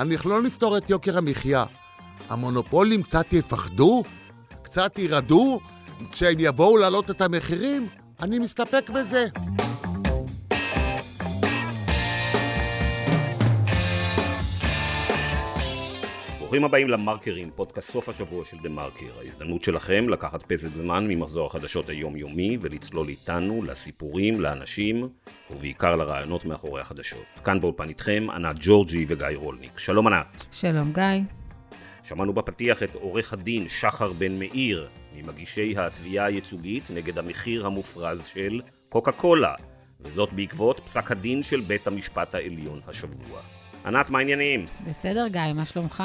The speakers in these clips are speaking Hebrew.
אנחנו לא נפתור את יוקר המחיה. המונופולים קצת יפחדו? קצת ירעדו? כשהם יבואו להעלות את המחירים? אני מסתפק בזה. ברוכים הבאים למרקרים, פודקאסט סוף השבוע של דה מרקר. ההזדמנות שלכם לקחת פסק זמן ממחזור החדשות היומיומי ולצלול איתנו לסיפורים, לאנשים ובעיקר לרעיונות מאחורי החדשות. כאן באולפן איתכם ענת ג'ורג'י וגיא רולניק. שלום ענת. שלום גיא. שמענו בפתיח את עורך הדין שחר בן מאיר ממגישי התביעה הייצוגית נגד המחיר המופרז של קוקה קולה, וזאת בעקבות פסק הדין של בית המשפט העליון השבוע. ענת, מה העניינים? בסדר, גיא, מה שלומך?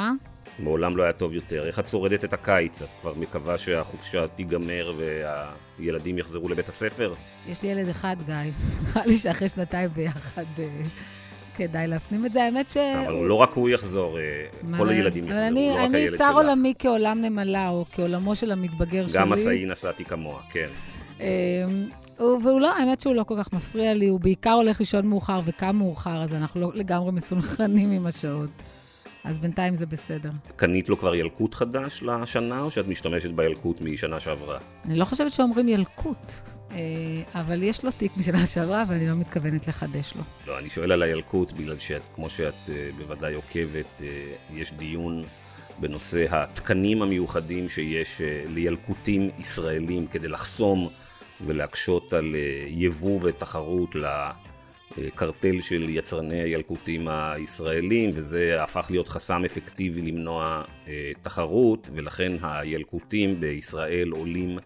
מעולם לא היה טוב יותר. איך את שורדת את הקיץ? את כבר מקווה שהחופשה תיגמר והילדים יחזרו לבית הספר? יש לי ילד אחד, גיא. נראה לי שאחרי שנתיים ביחד אה, כדאי להפנים את זה. האמת ש... אבל לא רק הוא יחזור, אה, כל הילדים יחזרו, לא רק הילד שלך. אני צר עולמי כעולם נמלה, או כעולמו של המתבגר שלי. גם מסעי נסעתי כמוה, כן. אמ, והוא לא, האמת שהוא לא כל כך מפריע לי, הוא בעיקר הולך לישון מאוחר וקם מאוחר, אז אנחנו לא לגמרי מסונכרנים עם השעות. אז בינתיים זה בסדר. קנית לו כבר ילקוט חדש לשנה, או שאת משתמשת בילקוט משנה שעברה? אני לא חושבת שאומרים ילקוט, אה, אבל יש לו תיק משנה שעברה, ואני לא מתכוונת לחדש לו. לא, אני שואל על הילקוט, בגלל שכמו שאת אה, בוודאי עוקבת, אה, יש דיון בנושא התקנים המיוחדים שיש לילקוטים ישראלים כדי לחסום ולהקשות על יבוא ותחרות. קרטל של יצרני הילקוטים הישראלים, וזה הפך להיות חסם אפקטיבי למנוע אה, תחרות, ולכן הילקוטים בישראל עולים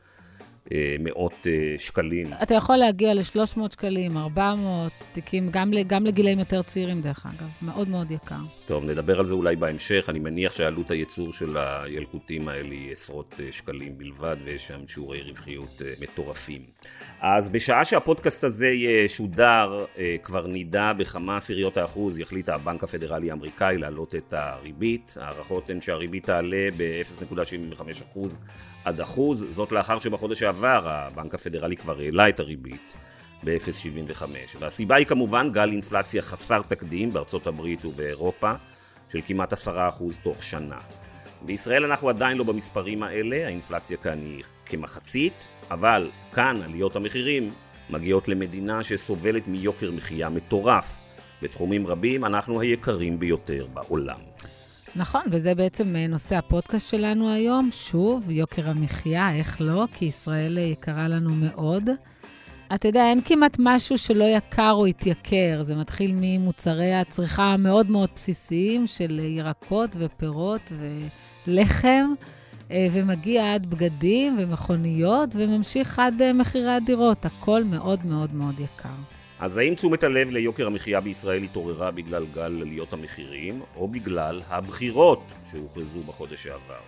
מאות אה, שקלים. אתה יכול להגיע ל-300 שקלים, 400 תיקים, גם, גם לגילאים יותר צעירים דרך אגב, מאוד מאוד יקר. טוב, נדבר על זה אולי בהמשך. אני מניח שעלות הייצור של הילקוטים האלה היא עשרות אה, שקלים בלבד, ויש שם שיעורי רווחיות מטורפים. אז בשעה שהפודקאסט הזה ישודר, כבר נדע בכמה עשיריות האחוז יחליט הבנק הפדרלי האמריקאי להעלות את הריבית. ההערכות הן שהריבית תעלה ב-0.75% עד אחוז, זאת לאחר שבחודש שעבר הבנק הפדרלי כבר העלה את הריבית ב-0.75. והסיבה היא כמובן גל אינפלציה חסר תקדים בארצות הברית ובאירופה של כמעט 10% תוך שנה. בישראל אנחנו עדיין לא במספרים האלה, האינפלציה כאן היא כמחצית, אבל כאן עליות המחירים מגיעות למדינה שסובלת מיוקר מחיה מטורף. בתחומים רבים אנחנו היקרים ביותר בעולם. נכון, וזה בעצם אה, נושא הפודקאסט שלנו היום. שוב, יוקר המחיה, איך לא? כי ישראל אה, יקרה לנו מאוד. אתה יודע, אין כמעט משהו שלא יקר או התייקר. זה מתחיל ממוצרי הצריכה המאוד מאוד בסיסיים של אה, ירקות ופירות ולחם, ומגיע עד בגדים ומכוניות, וממשיך עד מחירי הדירות. הכל מאוד מאוד מאוד יקר. אז האם תשומת הלב ליוקר המחיה בישראל התעוררה בגלל גל עליות המחירים, או בגלל הבחירות שהוכרזו בחודש שעבר?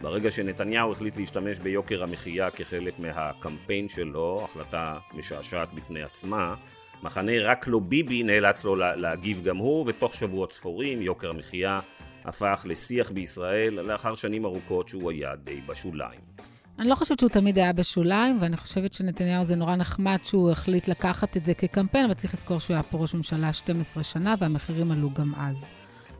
ברגע שנתניהו החליט להשתמש ביוקר המחיה כחלק מהקמפיין שלו, החלטה משעשעת בפני עצמה, מחנה רק לא ביבי נאלץ לו להגיב גם הוא, ותוך שבועות ספורים יוקר המחיה הפך לשיח בישראל לאחר שנים ארוכות שהוא היה די בשוליים. אני לא חושבת שהוא תמיד היה בשוליים, ואני חושבת שנתניהו זה נורא נחמד שהוא החליט לקחת את זה כקמפיין, אבל צריך לזכור שהוא היה פה ראש ממשלה 12 שנה, והמחירים עלו גם אז.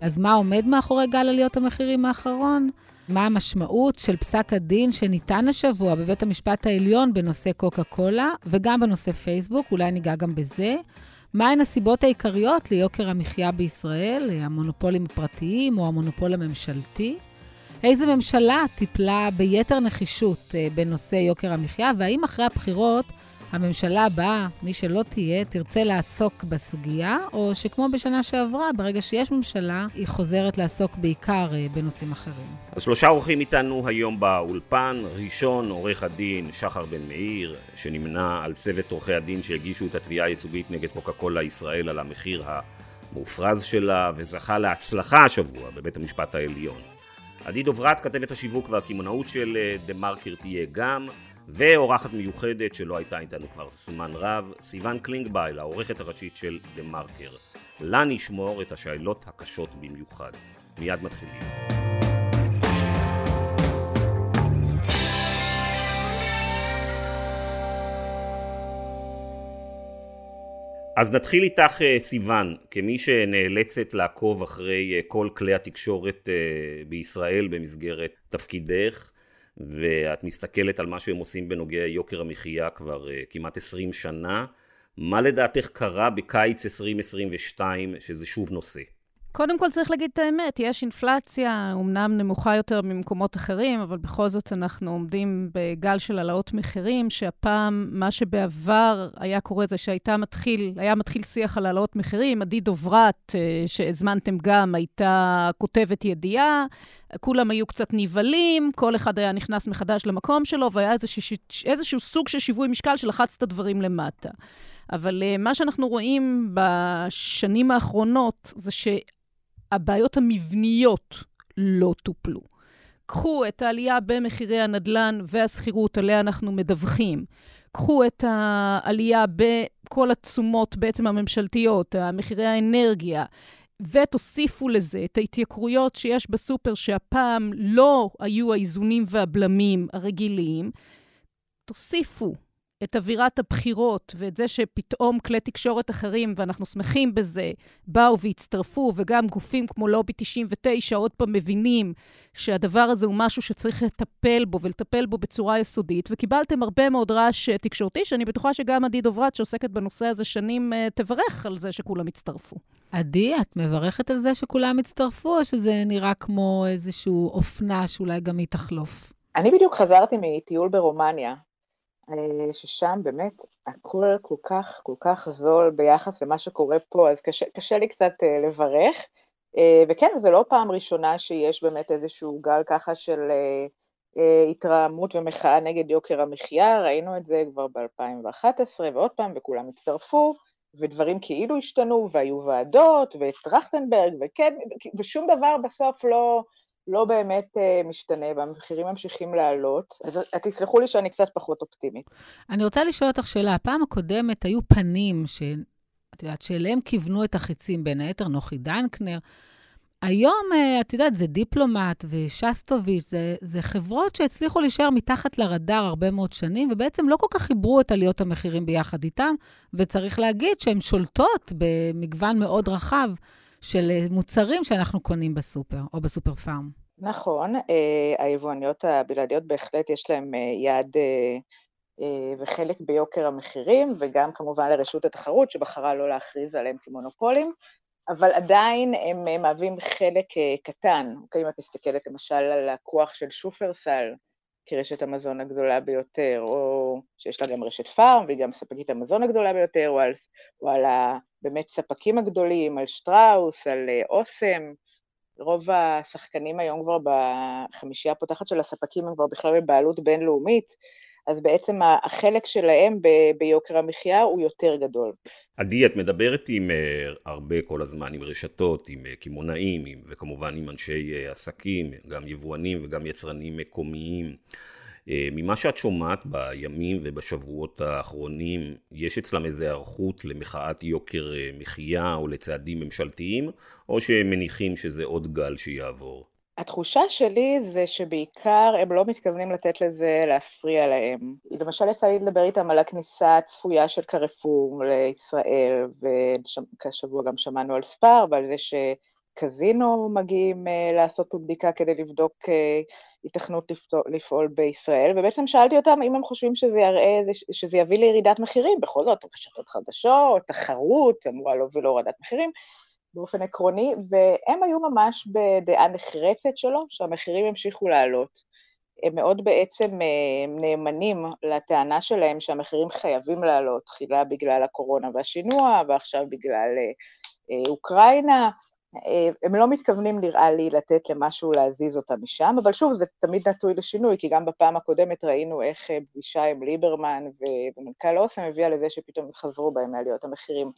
אז מה עומד מאחורי גל עליות המחירים האחרון? מה המשמעות של פסק הדין שניתן השבוע בבית המשפט העליון בנושא קוקה קולה, וגם בנושא פייסבוק, אולי ניגע גם בזה. מהן הסיבות העיקריות ליוקר המחיה בישראל, המונופולים הפרטיים או המונופול הממשלתי? איזה ממשלה טיפלה ביתר נחישות אה, בנושא יוקר המחיה, והאם אחרי הבחירות הממשלה הבאה, מי שלא תהיה, תרצה לעסוק בסוגיה, או שכמו בשנה שעברה, ברגע שיש ממשלה, היא חוזרת לעסוק בעיקר אה, בנושאים אחרים. אז שלושה אורחים איתנו היום באולפן. ראשון, עורך הדין שחר בן מאיר, שנמנה על צוות עורכי הדין שהגישו את התביעה הייצוגית נגד קוקה קולה ישראל על המחיר המופרז שלה, וזכה להצלחה השבוע בבית המשפט העליון. עדי דוברת, כתבת השיווק והקמעונאות של דה מרקר תהיה גם, ואורחת מיוחדת שלא הייתה איתנו כבר זמן רב, סיון קלינגבייל, העורכת הראשית של דה מרקר. לה נשמור את השאלות הקשות במיוחד. מיד מתחילים. אז נתחיל איתך אה, סיוון, כמי שנאלצת לעקוב אחרי אה, כל כלי התקשורת אה, בישראל במסגרת תפקידך, ואת מסתכלת על מה שהם עושים בנוגע יוקר המחיה כבר כמעט 20 שנה, מה לדעתך קרה בקיץ 2022 שזה שוב נושא? קודם כל צריך להגיד את האמת, יש אינפלציה, אמנם נמוכה יותר ממקומות אחרים, אבל בכל זאת אנחנו עומדים בגל של העלאות מחירים, שהפעם, מה שבעבר היה קורה זה שהייתה מתחיל, היה מתחיל שיח על העלאות מחירים, עדי דוברת, אה, שהזמנתם גם, הייתה כותבת ידיעה, כולם היו קצת נבהלים, כל אחד היה נכנס מחדש למקום שלו, והיה איזשהו, איזשהו סוג של שיווי משקל שלחץ את הדברים למטה. אבל uh, מה שאנחנו רואים בשנים האחרונות זה שהבעיות המבניות לא טופלו. קחו את העלייה במחירי הנדל"ן והשכירות, עליה אנחנו מדווחים. קחו את העלייה בכל התשומות בעצם הממשלתיות, מחירי האנרגיה, ותוסיפו לזה את ההתייקרויות שיש בסופר, שהפעם לא היו האיזונים והבלמים הרגילים. תוסיפו את אווירת הבחירות ואת זה שפתאום כלי תקשורת אחרים, ואנחנו שמחים בזה, באו והצטרפו, וגם גופים כמו לובי 99 עוד פעם מבינים שהדבר הזה הוא משהו שצריך לטפל בו ולטפל בו בצורה יסודית, וקיבלתם הרבה מאוד רעש תקשורתי, שאני בטוחה שגם עדי דוברת, שעוסקת בנושא הזה שנים, אה, תברך על זה שכולם הצטרפו. עדי, את מברכת על זה שכולם הצטרפו, או שזה נראה כמו איזושהי אופנה שאולי גם היא תחלוף? אני בדיוק חזרתי מטיול ברומניה, אה, ששם באמת הכל כל כך, כל כך זול ביחס למה שקורה פה, אז קשה, קשה לי קצת uh, לברך. Uh, וכן, זו לא פעם ראשונה שיש באמת איזשהו גל ככה של התרעמות ומחאה נגד יוקר המחיה, ראינו את זה כבר ב-2011 ועוד פעם, וכולם הצטרפו, ודברים כאילו השתנו, והיו ועדות, ואת טרכטנברג, וכן, ושום דבר בסוף לא, לא באמת uh, משתנה, והמחירים ממשיכים לעלות, אז תסלחו לי שאני קצת פחות אופטימית. אני רוצה לשאול אותך שאלה. הפעם הקודמת היו פנים, ש... את יודעת, שאליהם כיוונו את החיצים, בין היתר נוחי דנקנר. היום, uh, את יודעת, זה דיפלומט ושסטוביץ', זה, זה חברות שהצליחו להישאר מתחת לרדאר הרבה מאוד שנים, ובעצם לא כל כך חיברו את עליות המחירים ביחד איתם, וצריך להגיד שהן שולטות במגוון מאוד רחב של אה, מוצרים שאנחנו קונים בסופר או בסופר פארם. נכון, אה, היבואניות הבלעדיות בהחלט יש להן אה, יד וחלק ביוקר המחירים, וגם כמובן לרשות התחרות שבחרה לא להכריז עליהם כמונופולים, אבל עדיין הם מהווים חלק קטן. אוקיי, אם את מסתכלת למשל על הכוח של שופרסל, כרשת המזון הגדולה ביותר, או שיש לה גם רשת פארם והיא גם ספקית המזון הגדולה ביותר, או על, או על באמת ספקים הגדולים, על שטראוס, על אה, אוסם. רוב השחקנים היום כבר בחמישייה הפותחת של הספקים הם כבר בכלל בבעלות בינלאומית, אז בעצם החלק שלהם ב- ביוקר המחיה הוא יותר גדול. עדי, את מדברת עם uh, הרבה כל הזמן, עם רשתות, עם uh, קמעונאים, וכמובן עם אנשי uh, עסקים, גם יבואנים וגם יצרנים מקומיים. אה, ממה שאת שומעת בימים ובשבועות האחרונים, יש אצלם איזו היערכות למחאת יוקר אה, מחיה או לצעדים ממשלתיים, או שהם מניחים שזה עוד גל שיעבור? התחושה שלי זה שבעיקר הם לא מתכוונים לתת לזה להפריע להם. למשל יצא לי לדבר איתם על הכניסה הצפויה של קרפור לישראל, וכשבוע גם שמענו על ספאר ועל זה שקזינו מגיעים uh, לעשות פה בדיקה כדי לבדוק uh, היתכנות לפעול בישראל, ובעצם שאלתי אותם אם הם חושבים שזה יראה, שזה יביא לירידת מחירים, בכל זאת, רשתות חדשות, תחרות, אמורה להוביל להורדת מחירים באופן עקרוני, והם היו ממש בדעה נחרצת שלו, שהמחירים ימשיכו לעלות. הם מאוד בעצם אה, נאמנים לטענה שלהם שהמחירים חייבים לעלות, תחילה בגלל הקורונה והשינוע, ועכשיו בגלל אה, אה, אוקראינה, הם לא מתכוונים, נראה לי, לתת למשהו להזיז אותם משם, אבל שוב, זה תמיד נטוי לשינוי, כי גם בפעם הקודמת ראינו איך פגישה עם ליברמן ומנכ"ל אוסם הביאה לזה שפתאום חזרו בהם מעליות המחירים.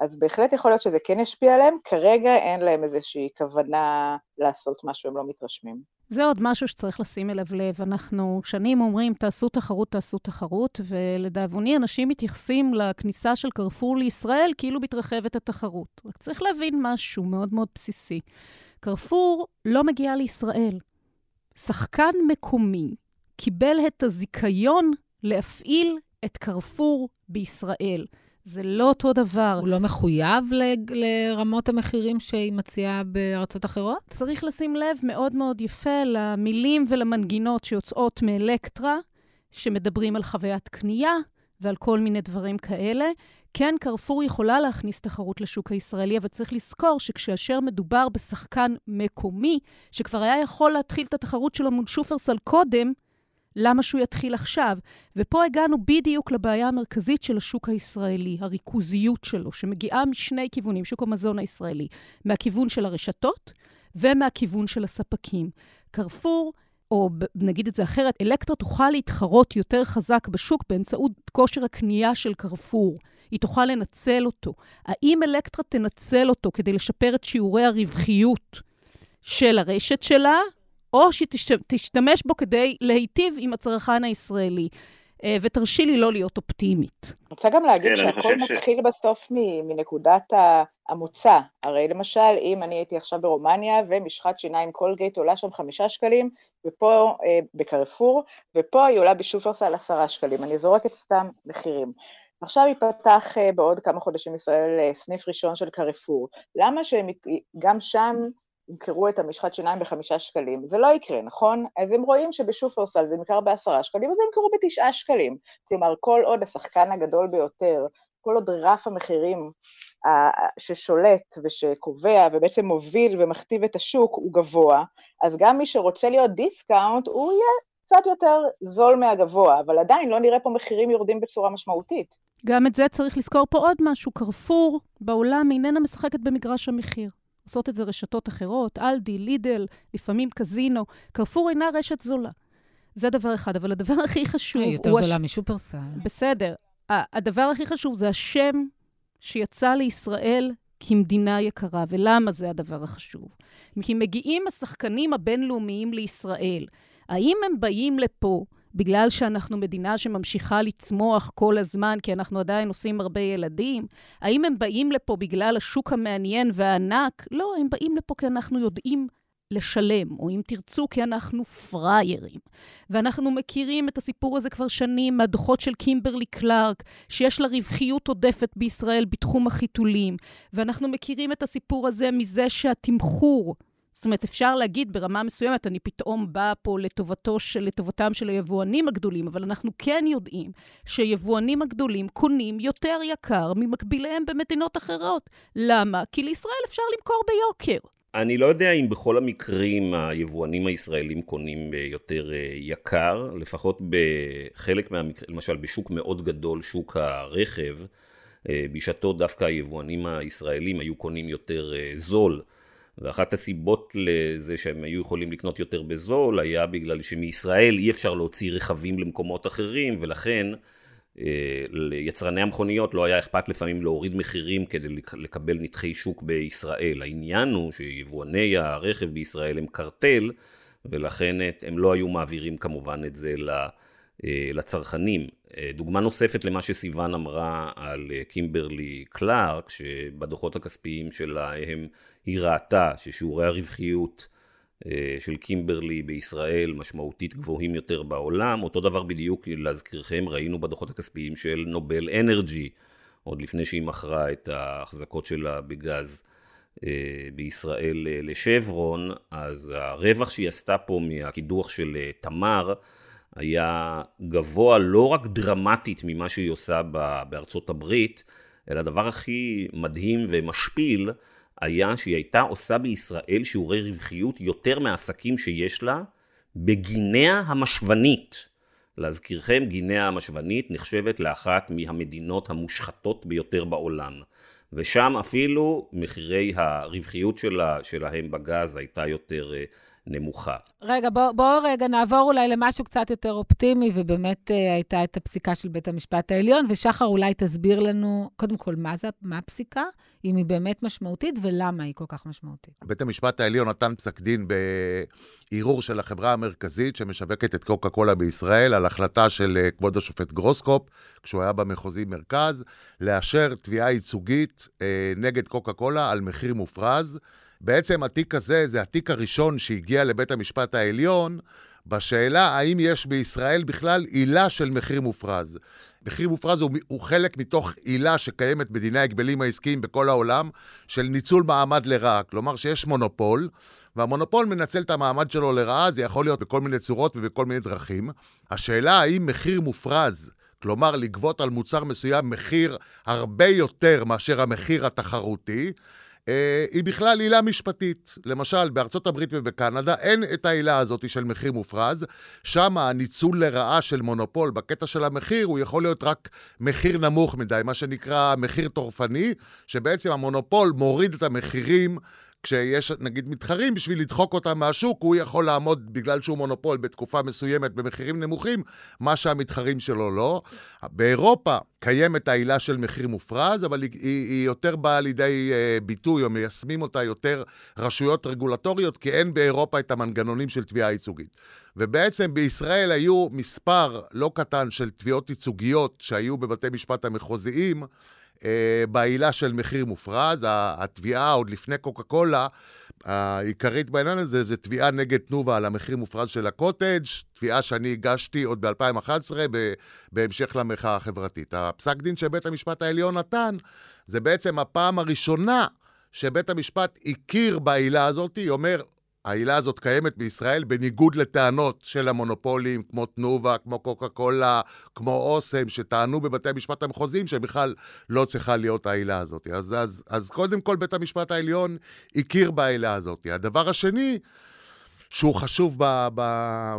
אז בהחלט יכול להיות שזה כן ישפיע עליהם, כרגע אין להם איזושהי כוונה לעשות משהו, הם לא מתרשמים. זה עוד משהו שצריך לשים אליו לב. אנחנו שנים אומרים, תעשו תחרות, תעשו תחרות, ולדאבוני, אנשים מתייחסים לכניסה של קרפור לישראל כאילו מתרחבת התחרות. רק צריך להבין משהו מאוד מאוד בסיסי. קרפור לא מגיע לישראל. שחקן מקומי קיבל את הזיכיון להפעיל את קרפור בישראל. זה לא אותו דבר. הוא לא מחויב לרמות המחירים שהיא מציעה בארצות אחרות? צריך לשים לב מאוד מאוד יפה למילים ולמנגינות שיוצאות מאלקטרה, שמדברים על חוויית קנייה ועל כל מיני דברים כאלה. כן, קרפור יכולה להכניס תחרות לשוק הישראלי, אבל צריך לזכור שכאשר מדובר בשחקן מקומי, שכבר היה יכול להתחיל את התחרות שלו מול שופרסל קודם, למה שהוא יתחיל עכשיו? ופה הגענו בדיוק לבעיה המרכזית של השוק הישראלי, הריכוזיות שלו, שמגיעה משני כיוונים, שוק המזון הישראלי, מהכיוון של הרשתות ומהכיוון של הספקים. קרפור, או נגיד את זה אחרת, אלקטרה תוכל להתחרות יותר חזק בשוק באמצעות כושר הקנייה של קרפור. היא תוכל לנצל אותו. האם אלקטרה תנצל אותו כדי לשפר את שיעורי הרווחיות של הרשת שלה, או שהיא תשתמש בו כדי להיטיב עם הצרכן הישראלי. אה, ותרשי לי לא להיות אופטימית. אני רוצה גם להגיד כן, שהכל מתחיל ש... בסוף מנקודת המוצא. הרי למשל, אם אני הייתי עכשיו ברומניה ומשחת שיניים קולגייט עולה שם חמישה שקלים, ופה אה, בקרפור, ופה היא עולה בשופרסל עשרה שקלים. אני זורקת סתם מחירים. עכשיו ייפתח אה, בעוד כמה חודשים ישראל אה, סניף ראשון של קרפור. למה שהם גם שם ימכרו את המשחת שיניים בחמישה שקלים. זה לא יקרה, נכון? אז הם רואים שבשופרסל זה נמכר בעשרה שקלים, אז הם ימכרו בתשעה שקלים. כלומר, כל עוד השחקן הגדול ביותר, כל עוד רף המחירים ששולט ושקובע ובעצם מוביל ומכתיב את השוק הוא גבוה, אז גם מי שרוצה להיות דיסקאונט, הוא יהיה קצת יותר זול מהגבוה, אבל עדיין לא נראה פה מחירים יורדים בצורה משמעותית. גם את זה צריך לזכור פה עוד משהו. קרפור בעולם איננה משחקת במגרש המחיר. עושות את זה רשתות אחרות, אלדי, לידל, לפעמים קזינו. קרפור אינה רשת זולה. זה דבר אחד, אבל הדבר הכי חשוב... היא יותר זולה הש... משופרסל. בסדר. הדבר הכי חשוב זה השם שיצא לישראל כמדינה יקרה. ולמה זה הדבר החשוב? כי מגיעים השחקנים הבינלאומיים לישראל. האם הם באים לפה בגלל שאנחנו מדינה שממשיכה לצמוח כל הזמן, כי אנחנו עדיין עושים הרבה ילדים? האם הם באים לפה בגלל השוק המעניין והענק? לא, הם באים לפה כי אנחנו יודעים לשלם, או אם תרצו, כי אנחנו פראיירים. ואנחנו מכירים את הסיפור הזה כבר שנים מהדוחות של קימברלי קלארק, שיש לה רווחיות עודפת בישראל בתחום החיתולים. ואנחנו מכירים את הסיפור הזה מזה שהתמחור זאת אומרת, אפשר להגיד ברמה מסוימת, אני פתאום באה פה לטובתו של, לטובתם של היבואנים הגדולים, אבל אנחנו כן יודעים שיבואנים הגדולים קונים יותר יקר ממקביליהם במדינות אחרות. למה? כי לישראל אפשר למכור ביוקר. אני לא יודע אם בכל המקרים היבואנים הישראלים קונים יותר אה, יקר, לפחות בחלק מהמקרים, למשל בשוק מאוד גדול, שוק הרכב, אה, בשעתו דווקא היבואנים הישראלים היו קונים יותר אה, זול. ואחת הסיבות לזה שהם היו יכולים לקנות יותר בזול היה בגלל שמישראל אי אפשר להוציא רכבים למקומות אחרים ולכן אה, ליצרני המכוניות לא היה אכפת לפעמים להוריד מחירים כדי לקבל נתחי שוק בישראל. העניין הוא שיבואני הרכב בישראל הם קרטל ולכן הם לא היו מעבירים כמובן את זה אה, לצרכנים. אה, דוגמה נוספת למה שסיוון אמרה על קימברלי קלארק, שבדוחות הכספיים שלה הם היא ראתה ששיעורי הרווחיות אה, של קימברלי בישראל משמעותית גבוהים יותר בעולם. אותו דבר בדיוק, להזכירכם, ראינו בדוחות הכספיים של נובל אנרג'י, עוד לפני שהיא מכרה את ההחזקות שלה בגז אה, בישראל אה, לשברון, אז הרווח שהיא עשתה פה מהקידוח של תמר היה גבוה לא רק דרמטית ממה שהיא עושה בארצות הברית, אלא הדבר הכי מדהים ומשפיל, היה שהיא הייתה עושה בישראל שיעורי רווחיות יותר מהעסקים שיש לה בגינאה המשוונית. להזכירכם, גינאה המשוונית נחשבת לאחת מהמדינות המושחתות ביותר בעולם. ושם אפילו מחירי הרווחיות שלה, שלהם בגז הייתה יותר אה, נמוכה. רגע, בואו בוא רגע נעבור אולי למשהו קצת יותר אופטימי, ובאמת אה, הייתה את הפסיקה של בית המשפט העליון, ושחר אולי תסביר לנו, קודם כל, מה, זה, מה הפסיקה, אם היא באמת משמעותית, ולמה היא כל כך משמעותית. בית המשפט העליון נתן פסק דין בערעור של החברה המרכזית שמשווקת את קוקה קולה בישראל, על החלטה של אה, כבוד השופט גרוסקופ, כשהוא היה במחוזי מרכז, לאשר תביעה ייצוגית אה, נגד קוקה קולה על מחיר מופרז. בעצם התיק הזה זה התיק הראשון שהגיע לבית המשפט העליון בשאלה האם יש בישראל בכלל עילה של מחיר מופרז. מחיר מופרז הוא, הוא חלק מתוך עילה שקיימת בדיני ההגבלים העסקיים בכל העולם, של ניצול מעמד לרעה. כלומר שיש מונופול, והמונופול מנצל את המעמד שלו לרעה, זה יכול להיות בכל מיני צורות ובכל מיני דרכים. השאלה האם מחיר מופרז, כלומר לגבות על מוצר מסוים מחיר הרבה יותר מאשר המחיר התחרותי, היא בכלל עילה משפטית. למשל, בארצות הברית ובקנדה אין את העילה הזאת של מחיר מופרז. שם הניצול לרעה של מונופול בקטע של המחיר, הוא יכול להיות רק מחיר נמוך מדי, מה שנקרא מחיר טורפני, שבעצם המונופול מוריד את המחירים כשיש נגיד מתחרים, בשביל לדחוק אותם מהשוק, הוא יכול לעמוד, בגלל שהוא מונופול בתקופה מסוימת במחירים נמוכים, מה שהמתחרים שלו לא. באירופה קיימת העילה של מחיר מופרז, אבל היא, היא, יותר באה לידי uh, ביטוי, או מיישמים אותה יותר רשויות רגולטוריות, כי אין באירופה את המנגנונים של תביעה ייצוגית. ובעצם בישראל היו מספר לא קטן של תביעות ייצוגיות שהיו בבתי משפט המחוזיים, אה, בעילה של מחיר מופרז. התביעה עוד לפני קוקה קולה, העיקרית בעניין הזה, זה תביעה נגד תנובה על המחיר מופרז של הקוטג', תביעה שאני הגשתי עוד ב-2011 בהמשך למחאה החברתית. הפסק דין שבית המשפט העליון נתן, זה בעצם הפעם הראשונה שבית המשפט הכיר בעילה הזאת, אומר, העילה הזאת קיימת בישראל בניגוד לטענות של המונופולים, כמו תנובה, כמו קוקה קולה, כמו אוסם, שטענו בבתי המשפט המחוזיים שבכלל לא צריכה להיות העילה הזאת. אז, אז, אז קודם כל בית המשפט העליון הכיר בעילה הזאת. הדבר השני, שהוא חשוב ב, ב,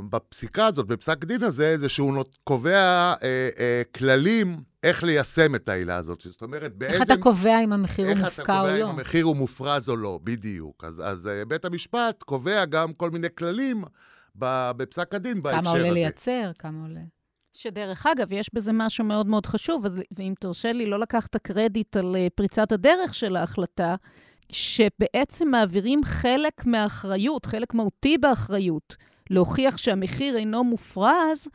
בפסיקה הזאת, בפסק דין הזה, זה שהוא קובע אה, אה, כללים איך ליישם את העילה הזאת. זאת אומרת, באיזה... איך אתה קובע אם המחיר הוא מופקע או לא? איך אתה קובע אם המחיר הוא מופרז או לא, בדיוק. אז, אז אה, בית המשפט קובע גם כל מיני כללים בפסק הדין בהקשר הזה. כמה עולה לייצר, כמה עולה. שדרך אגב, יש בזה משהו מאוד מאוד חשוב, ואם תרשה לי לא לקחת את הקרדיט על אה, פריצת הדרך של ההחלטה, שבעצם מעבירים חלק מהאחריות, חלק מהותי באחריות, להוכיח שהמחיר אינו מופרז,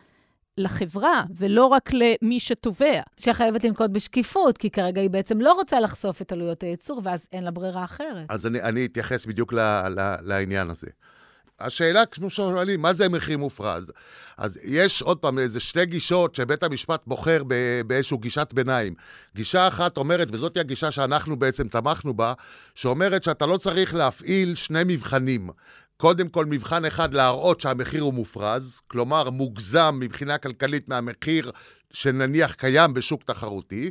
לחברה, ולא רק למי שתובע. שחייבת לנקוט בשקיפות, כי כרגע היא בעצם לא רוצה לחשוף את עלויות הייצור, ואז אין לה ברירה אחרת. אז אני, אני אתייחס בדיוק ל, ל, לעניין הזה. השאלה, כמו שואלים, מה זה מחיר מופרז? אז יש עוד פעם איזה שתי גישות שבית המשפט בוחר באיזושהי גישת ביניים. גישה אחת אומרת, וזאת היא הגישה שאנחנו בעצם תמכנו בה, שאומרת שאתה לא צריך להפעיל שני מבחנים. קודם כל, מבחן אחד להראות שהמחיר הוא מופרז, כלומר מוגזם מבחינה כלכלית מהמחיר שנניח קיים בשוק תחרותי,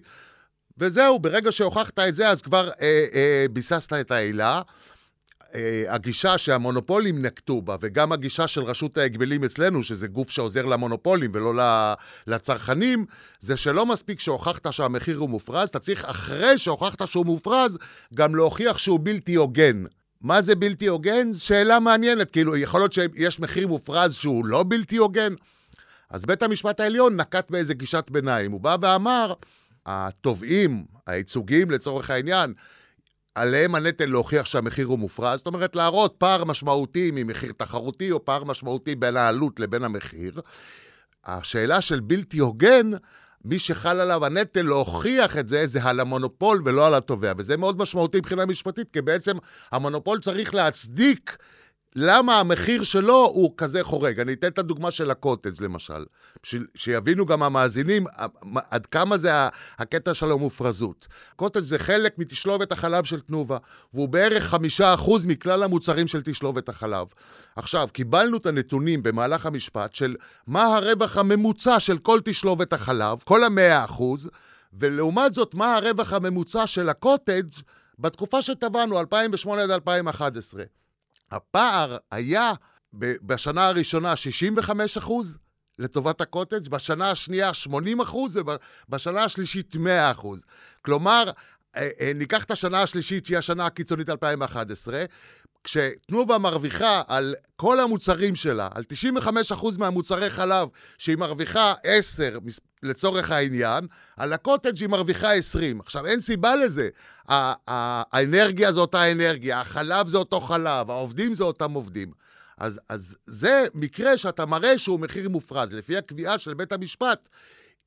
וזהו, ברגע שהוכחת את זה, אז כבר אה, אה, ביססת את העילה. אה, הגישה שהמונופולים נקטו בה, וגם הגישה של רשות ההגבלים אצלנו, שזה גוף שעוזר למונופולים ולא לצרכנים, זה שלא מספיק שהוכחת שהמחיר הוא מופרז, אתה צריך אחרי שהוכחת שהוא מופרז, גם להוכיח שהוא בלתי הוגן. מה זה בלתי הוגן? שאלה מעניינת, כאילו, יכול להיות שיש מחיר מופרז שהוא לא בלתי הוגן? אז בית המשפט העליון נקט באיזה גישת ביניים. הוא בא ואמר, התובעים, הייצוגיים לצורך העניין, עליהם הנטל להוכיח שהמחיר הוא מופרז, זאת אומרת להראות פער משמעותי ממחיר תחרותי או פער משמעותי בין העלות לבין המחיר. השאלה של בלתי הוגן, מי שחל עליו הנטל להוכיח את זה, זה על המונופול ולא על התובע. וזה מאוד משמעותי מבחינה משפטית, כי בעצם המונופול צריך להצדיק למה המחיר שלו הוא כזה חורג. אני אתן את הדוגמה של הקוטג' למשל, שיבינו גם המאזינים עד כמה זה הקטע של המופרזות. קוטג' זה חלק מתשלובת החלב של תנובה, והוא בערך חמישה אחוז מכלל המוצרים של תשלובת החלב. עכשיו, קיבלנו את הנתונים במהלך המשפט של מה הרווח הממוצע של כל תשלובת החלב, כל המאה אחוז, ולעומת זאת, מה הרווח הממוצע של הקוטג' בתקופה שטבענו, 2008 עד 2011. הפער היה בשנה הראשונה 65 אחוז לטובת הקוטג', בשנה השנייה 80 אחוז ובשנה השלישית 100 אחוז. כלומר, ניקח את השנה השלישית, שהיא השנה הקיצונית 2011, כשתנובה מרוויחה על כל המוצרים שלה, על 95% מהמוצרי חלב, שהיא מרוויחה 10 לצורך העניין, על הקוטג' היא מרוויחה 20. עכשיו, אין סיבה לזה. האנרגיה זו אותה אנרגיה, החלב זה אותו חלב, העובדים זה אותם עובדים. אז, אז זה מקרה שאתה מראה שהוא מחיר מופרז. לפי הקביעה של בית המשפט,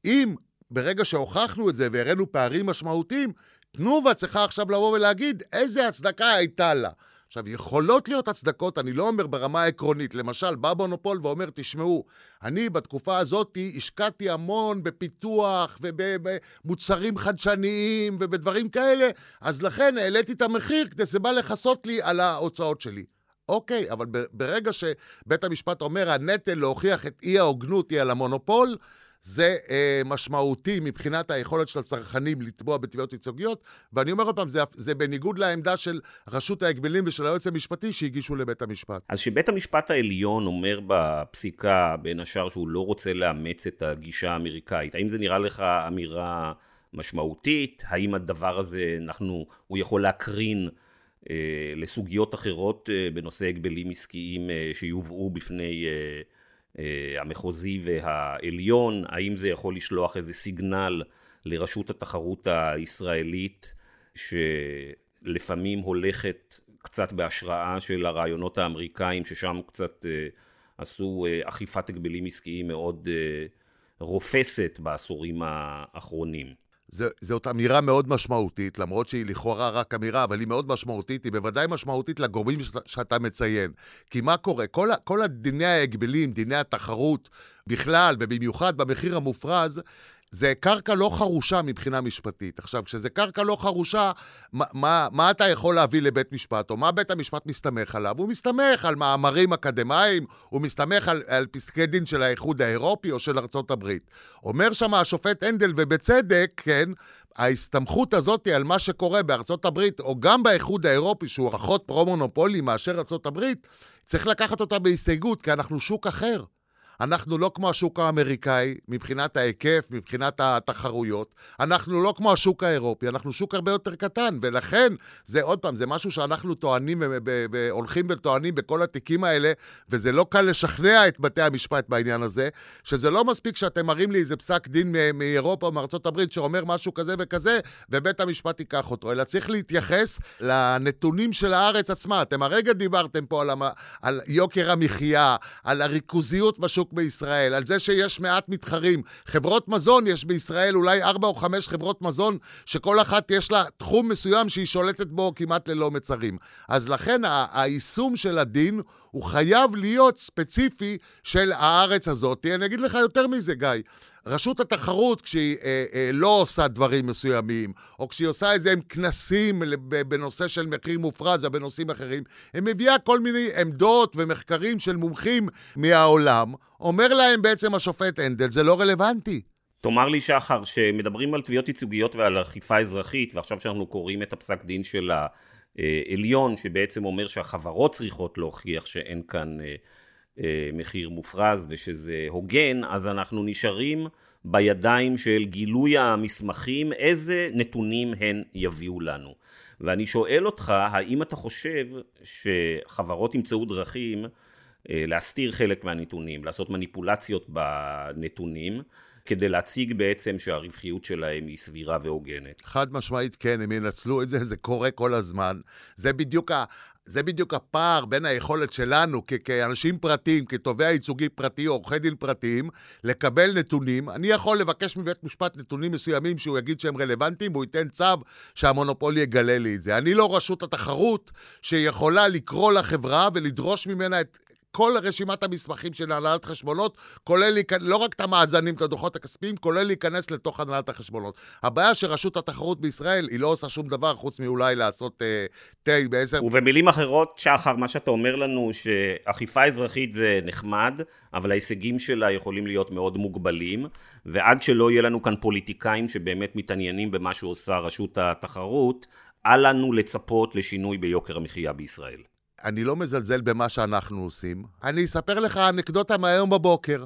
אם ברגע שהוכחנו את זה והראינו פערים משמעותיים, תנובה צריכה עכשיו לבוא ולהגיד איזה הצדקה הייתה לה. עכשיו, יכולות להיות הצדקות, אני לא אומר ברמה העקרונית. למשל, בא מונופול ואומר, תשמעו, אני בתקופה הזאת השקעתי המון בפיתוח ובמוצרים חדשניים ובדברים כאלה, אז לכן העליתי את המחיר כדי שזה בא לכסות לי על ההוצאות שלי. אוקיי, אבל ברגע שבית המשפט אומר, הנטל להוכיח את אי ההוגנות היא על המונופול, זה אה, משמעותי מבחינת היכולת של הצרכנים לתבוע בתביעות ייצוגיות, ואני אומר עוד פעם, זה, זה בניגוד לעמדה של רשות ההגבלים ושל היועץ המשפטי שהגישו לבית המשפט. אז שבית המשפט העליון אומר בפסיקה, בין השאר, שהוא לא רוצה לאמץ את הגישה האמריקאית, האם זה נראה לך אמירה משמעותית? האם הדבר הזה, אנחנו, הוא יכול להקרין אה, לסוגיות אחרות אה, בנושא הגבלים עסקיים אה, שיובאו בפני... אה, אה, המחוזי והעליון, האם זה יכול לשלוח איזה סיגנל לרשות התחרות הישראלית שלפעמים הולכת קצת בהשראה של הרעיונות האמריקאים ששם קצת אה, עשו אה, אכיפת הגבלים עסקיים מאוד רופסת בעשורים האחרונים. זאת אמירה מאוד משמעותית, למרות שהיא לכאורה רק אמירה, אבל היא מאוד משמעותית, היא בוודאי משמעותית לגורמים שאתה, שאתה מציין. כי מה קורה? כל, כל דיני ההגבלים, דיני התחרות בכלל, ובמיוחד במחיר המופרז, זה קרקע לא חרושה מבחינה משפטית. עכשיו, כשזה קרקע לא חרושה, מה, מה, מה אתה יכול להביא לבית משפט, או מה בית המשפט מסתמך עליו? הוא מסתמך על מאמרים אקדמיים, הוא מסתמך על, על פסקי דין של האיחוד האירופי או של ארצות הברית. אומר שם השופט הנדל, ובצדק, כן, ההסתמכות הזאת על מה שקורה בארצות הברית, או גם באיחוד האירופי, שהוא רחוק פרו-מונופולי מאשר ארצות הברית, צריך לקחת אותה בהסתייגות, כי אנחנו שוק אחר. אנחנו לא כמו השוק האמריקאי מבחינת ההיקף, מבחינת התחרויות. אנחנו לא כמו השוק האירופי, אנחנו שוק הרבה יותר קטן, ולכן, זה עוד פעם, זה משהו שאנחנו טוענים והולכים וטוענים בכל התיקים האלה, וזה לא קל לשכנע את בתי המשפט בעניין הזה, שזה לא מספיק שאתם מראים לי איזה פסק דין מאירופה או מארצות הברית שאומר משהו כזה וכזה, ובית המשפט ייקח אותו, אלא צריך להתייחס לנתונים של הארץ עצמה. אתם הרגע דיברתם פה על, המ... על יוקר המחיה, על הריכוזיות בשוק השוק בישראל, על זה שיש מעט מתחרים. חברות מזון, יש בישראל אולי ארבע או חמש חברות מזון, שכל אחת יש לה תחום מסוים שהיא שולטת בו כמעט ללא מצרים. אז לכן היישום של הדין הוא חייב להיות ספציפי של הארץ הזאת. אני אגיד לך יותר מזה, גיא. רשות התחרות, כשהיא אה, אה, לא עושה דברים מסוימים, או כשהיא עושה איזה כנסים בנושא של מחיר מופרז או בנושאים אחרים, היא מביאה כל מיני עמדות ומחקרים של מומחים מהעולם, אומר להם בעצם השופט הנדל, זה לא רלוונטי. תאמר לי שחר, שמדברים על תביעות ייצוגיות ועל אכיפה אזרחית, ועכשיו שאנחנו קוראים את הפסק דין של העליון, שבעצם אומר שהחברות צריכות להוכיח שאין כאן אה, אה, מחיר מופרז ושזה הוגן, אז אנחנו נשארים בידיים של גילוי המסמכים, איזה נתונים הן יביאו לנו. ואני שואל אותך, האם אתה חושב שחברות ימצאו דרכים אה, להסתיר חלק מהנתונים, לעשות מניפולציות בנתונים, כדי להציג בעצם שהרווחיות שלהם היא סבירה והוגנת. חד משמעית כן, הם ינצלו את זה, זה קורה כל הזמן. זה בדיוק ה... זה בדיוק הפער בין היכולת שלנו כ- כאנשים פרטיים, כתובע ייצוגי פרטי או עורכי דין פרטיים, לקבל נתונים. אני יכול לבקש מבית משפט נתונים מסוימים שהוא יגיד שהם רלוונטיים, והוא ייתן צו שהמונופול יגלה לי את זה. אני לא רשות התחרות שיכולה לקרוא לחברה ולדרוש ממנה את כל רשימת המסמכים של הנהלת חשבונות, כולל לא רק את המאזנים, את הדוחות הכספיים, כולל להיכנס לתוך הנהלת החשבונות. הבעיה שרשות התחרות בישראל, היא לא עושה שום דבר חוץ מאולי לעשות אה, תה uh, בעשר... ובמילים אחרות, שחר, מה שאתה אומר לנו, שאכיפה אזרחית זה נחמד, אבל ההישגים שלה יכולים להיות מאוד מוגבלים, ועד שלא יהיה לנו כאן פוליטיקאים שבאמת מתעניינים במה שעושה רשות התחרות, אל לנו לצפות לשינוי ביוקר המחיה בישראל. אני לא מזלזל במה שאנחנו עושים. אני אספר לך אנקדוטה מהיום בבוקר.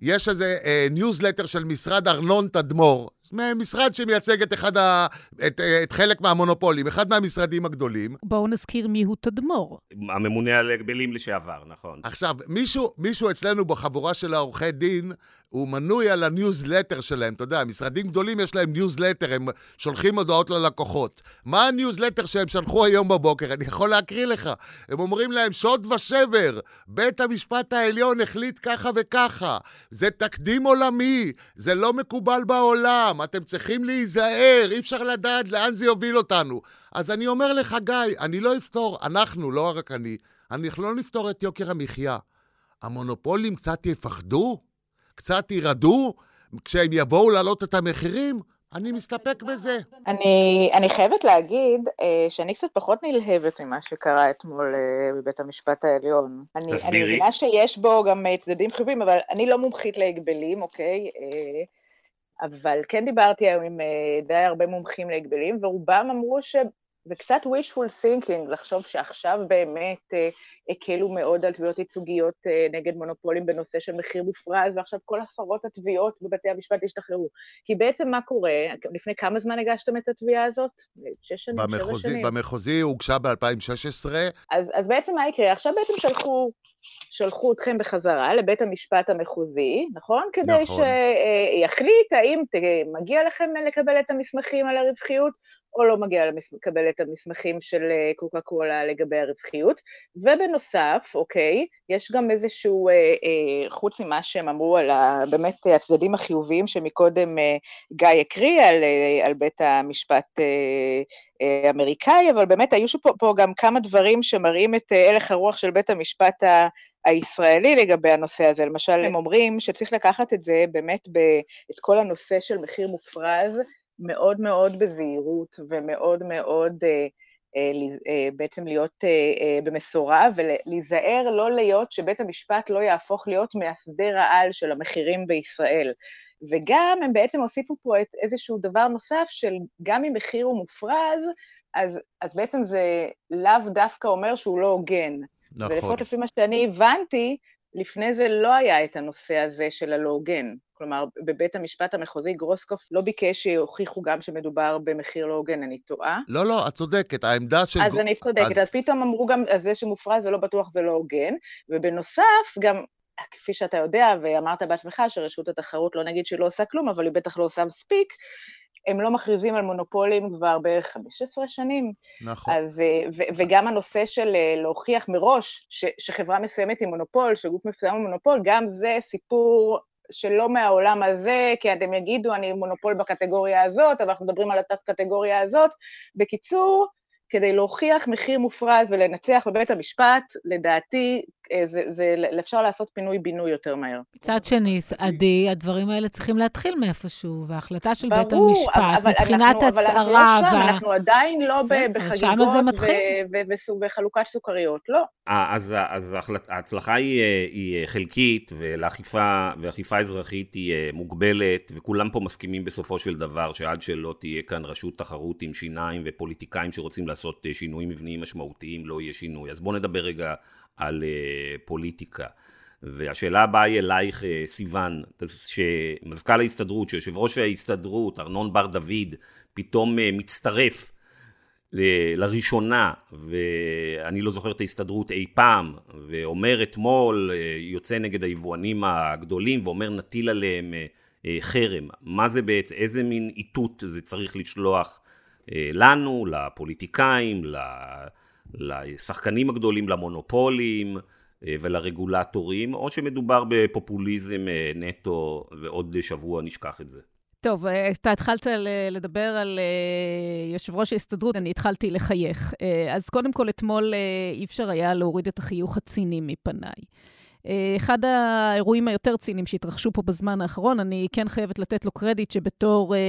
יש איזה ניוזלטר אה, של משרד ארנון תדמור, משרד שמייצג את, אחד ה, את, את חלק מהמונופולים, אחד מהמשרדים הגדולים. בואו נזכיר מיהו תדמור. הממונה על הגבלים לשעבר, נכון. עכשיו, מישהו, מישהו אצלנו בחבורה של העורכי דין, הוא מנוי על הניוזלטר שלהם. אתה יודע, משרדים גדולים יש להם ניוזלטר, הם שולחים הודעות ללקוחות. מה הניוזלטר שהם שלחו היום בבוקר? אני יכול להקריא לך. הם אומרים להם, שוד ושבר, בית המשפט העליון החליט ככה וככה. זה תקדים עולמי, זה לא מקובל בעולם. שם, אתם צריכים להיזהר, אי אפשר לדעת לאן זה יוביל אותנו. אז אני אומר לך, גיא, אני לא אפתור, אנחנו, לא רק אני, אנחנו לא נפתור את יוקר המחיה. המונופולים קצת יפחדו? קצת ירעדו? כשהם יבואו להעלות את המחירים? אני מסתפק בזה. אני, אני חייבת להגיד אה, שאני קצת פחות נלהבת ממה שקרה אתמול אה, בבית המשפט העליון. אני, אני מבינה שיש בו גם אה, צדדים חיובים, אבל אני לא מומחית להגבלים, אוקיי? אה, אבל כן דיברתי היום עם אה, די הרבה מומחים להגבלים, ורובם אמרו ש... זה קצת wishful thinking לחשוב שעכשיו באמת אה, הקלו מאוד על תביעות ייצוגיות אה, נגד מונופולים בנושא של מחיר מופרז, ועכשיו כל עשרות התביעות בבתי המשפט ישתחררו. כי בעצם מה קורה? לפני כמה זמן הגשתם את התביעה הזאת? שש שנים, במחוזי, שבע שנים. במחוזי הוגשה ב-2016. אז, אז בעצם מה יקרה? עכשיו בעצם שלחו, שלחו אתכם בחזרה לבית המשפט המחוזי, נכון? כדי נכון. שיחליט האם מגיע לכם לקבל את המסמכים על הרווחיות, או לא מגיע לקבל את המסמכים של אה, קוקה קולה לגבי הרווחיות. ובנוסף, אוקיי, יש גם איזשהו, אה, אה, חוץ ממה שהם אמרו על ה, באמת הצדדים החיוביים שמקודם אה, גיא הקריא על, אה, על בית המשפט אה, אה, אמריקאי, אבל באמת היו פה, פה גם כמה דברים שמראים את אה, הלך הרוח של בית המשפט ה... הישראלי לגבי הנושא הזה. למשל, הם אומרים שצריך לקחת את זה באמת, ב, את כל הנושא של מחיר מופרז, מאוד מאוד בזהירות ומאוד מאוד אה, אה, אה, בעצם להיות אה, אה, במשורה ולהיזהר לא להיות שבית המשפט לא יהפוך להיות מאסדר העל של המחירים בישראל. וגם הם בעצם הוסיפו פה את איזשהו דבר נוסף של גם אם מחיר הוא מופרז, אז, אז בעצם זה לאו דווקא אומר שהוא לא הוגן. נכון. ולפחות לפי מה שאני הבנתי, לפני זה לא היה את הנושא הזה של הלא הוגן. כלומר, בבית המשפט המחוזי גרוסקופ לא ביקש שיוכיחו גם שמדובר במחיר לא הוגן, אני טועה? לא, לא, את צודקת, העמדה של... אז אני צודקת, אז... אז פתאום אמרו גם, אז זה שמופרז זה לא בטוח זה לא הוגן, ובנוסף, גם כפי שאתה יודע, ואמרת בעצמך שרשות התחרות לא נגיד שהיא לא עושה כלום, אבל היא בטח לא עושה מספיק, הם לא מכריזים על מונופולים כבר בערך 15 שנים. נכון. אז, ו, וגם הנושא של להוכיח מראש ש, שחברה מסוימת היא מונופול, שגוף מסוים הוא מונופול, גם זה סיפור שלא מהעולם הזה, כי אתם יגידו, אני מונופול בקטגוריה הזאת, אבל אנחנו מדברים על התת-קטגוריה הזאת. בקיצור, כדי להוכיח מחיר מופרז ולנצח בבית המשפט, לדעתי, אה, זה, זה, אפשר לעשות פינוי-בינוי יותר מהר. מצד שני, עדי, הדברים האלה צריכים להתחיל מאיפשהו, וההחלטה של ברור, בית המשפט, אבל מבחינת אנחנו, הצהרה... אבל אנחנו לא שם, וה... אנחנו עדיין לא זה, בחגיגות וחלוקת סוכריות, לא. אה, אז, אז ההצלחה היא, אה, היא חלקית, ולאכיפה, ואכיפה אזרחית היא מוגבלת, וכולם פה מסכימים בסופו של דבר שעד שלא תהיה כאן רשות תחרות עם שיניים ופוליטיקאים שרוצים לעשות שינויים מבניים משמעותיים, לא יהיה שינוי. אז בואו נדבר רגע על uh, פוליטיקה. והשאלה הבאה היא אלייך, uh, סיוון, שמזכ"ל ההסתדרות, שיושב ראש ההסתדרות, ארנון בר דוד, פתאום uh, מצטרף לראשונה, ואני לא זוכר את ההסתדרות אי פעם, ואומר אתמול, יוצא נגד היבואנים הגדולים, ואומר נטיל עליהם חרם. מה זה בעצם, איזה מין איתות זה צריך לשלוח לנו, לפוליטיקאים, ל... לשחקנים הגדולים, למונופולים אה, ולרגולטורים, או שמדובר בפופוליזם אה, נטו ועוד שבוע נשכח את זה. טוב, אה, אתה התחלת לדבר על יושב ראש ההסתדרות, אני התחלתי לחייך. אז קודם כל, אתמול אי אפשר היה להוריד את החיוך הציני מפניי. אחד האירועים היותר ציניים שהתרחשו פה בזמן האחרון, אני כן חייבת לתת לו קרדיט שבתור אה,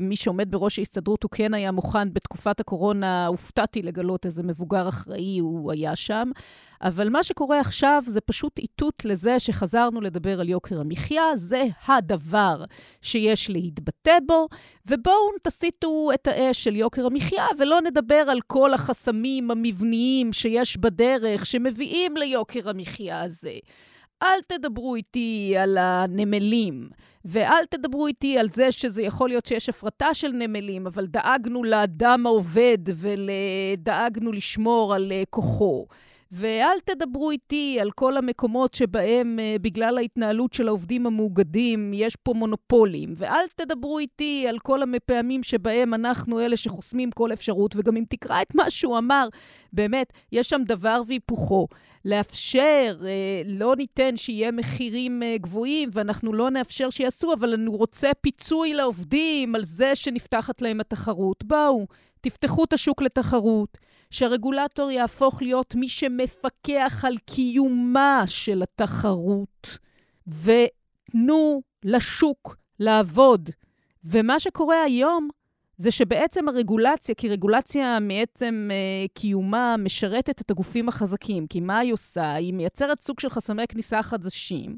מי שעומד בראש ההסתדרות, הוא כן היה מוכן בתקופת הקורונה, הופתעתי לגלות איזה מבוגר אחראי הוא היה שם. אבל מה שקורה עכשיו זה פשוט איתות לזה שחזרנו לדבר על יוקר המחיה, זה הדבר שיש להתבטא בו, ובואו תסיטו את האש של יוקר המחיה ולא נדבר על כל החסמים המבניים שיש בדרך שמביאים ליוקר המחיה הזה. אל תדברו איתי על הנמלים, ואל תדברו איתי על זה שזה יכול להיות שיש הפרטה של נמלים, אבל דאגנו לאדם העובד ודאגנו לשמור על כוחו. ואל תדברו איתי על כל המקומות שבהם, uh, בגלל ההתנהלות של העובדים המאוגדים, יש פה מונופולים. ואל תדברו איתי על כל הפעמים שבהם אנחנו אלה שחוסמים כל אפשרות. וגם אם תקרא את מה שהוא אמר, באמת, יש שם דבר והיפוכו. לאפשר, uh, לא ניתן שיהיה מחירים uh, גבוהים, ואנחנו לא נאפשר שיעשו, אבל אני רוצה פיצוי לעובדים על זה שנפתחת להם התחרות. בואו, תפתחו את השוק לתחרות. שהרגולטור יהפוך להיות מי שמפקח על קיומה של התחרות, ותנו לשוק לעבוד. ומה שקורה היום זה שבעצם הרגולציה, כי רגולציה מעצם אה, קיומה משרתת את הגופים החזקים, כי מה היא עושה? היא מייצרת סוג של חסמי כניסה חדשים,